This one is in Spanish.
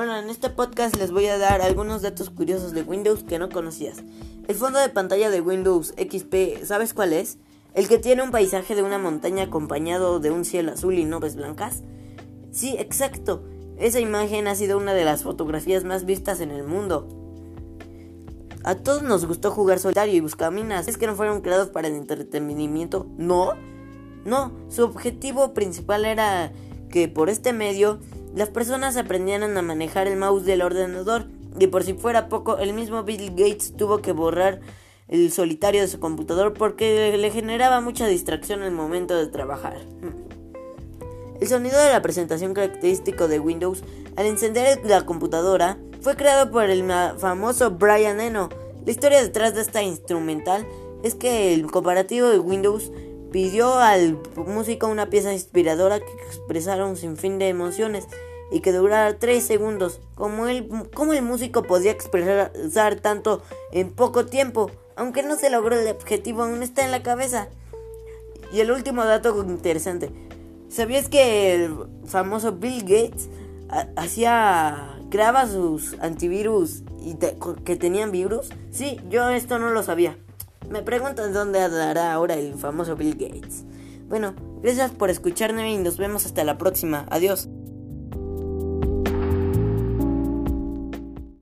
Hola, en este podcast les voy a dar algunos datos curiosos de Windows que no conocías. El fondo de pantalla de Windows XP, ¿sabes cuál es? El que tiene un paisaje de una montaña acompañado de un cielo azul y nubes blancas. Sí, exacto. Esa imagen ha sido una de las fotografías más vistas en el mundo. A todos nos gustó jugar solitario y buscaminas. ¿Es que no fueron creados para el entretenimiento? No. No, su objetivo principal era que por este medio las personas aprendieron a manejar el mouse del ordenador y por si fuera poco, el mismo Bill Gates tuvo que borrar el solitario de su computador porque le generaba mucha distracción el momento de trabajar. El sonido de la presentación característico de Windows al encender la computadora fue creado por el famoso Brian Eno. La historia detrás de esta instrumental es que el comparativo de Windows Pidió al músico una pieza inspiradora que expresara un sinfín de emociones y que durara 3 segundos. Como el, como el músico podía expresar tanto en poco tiempo, aunque no se logró el objetivo, aún está en la cabeza. Y el último dato interesante. ¿Sabías que el famoso Bill Gates hacía creaba sus antivirus y que tenían virus? Sí, yo esto no lo sabía. Me preguntan dónde andará ahora el famoso Bill Gates. Bueno, gracias por escucharme y nos vemos hasta la próxima. Adiós.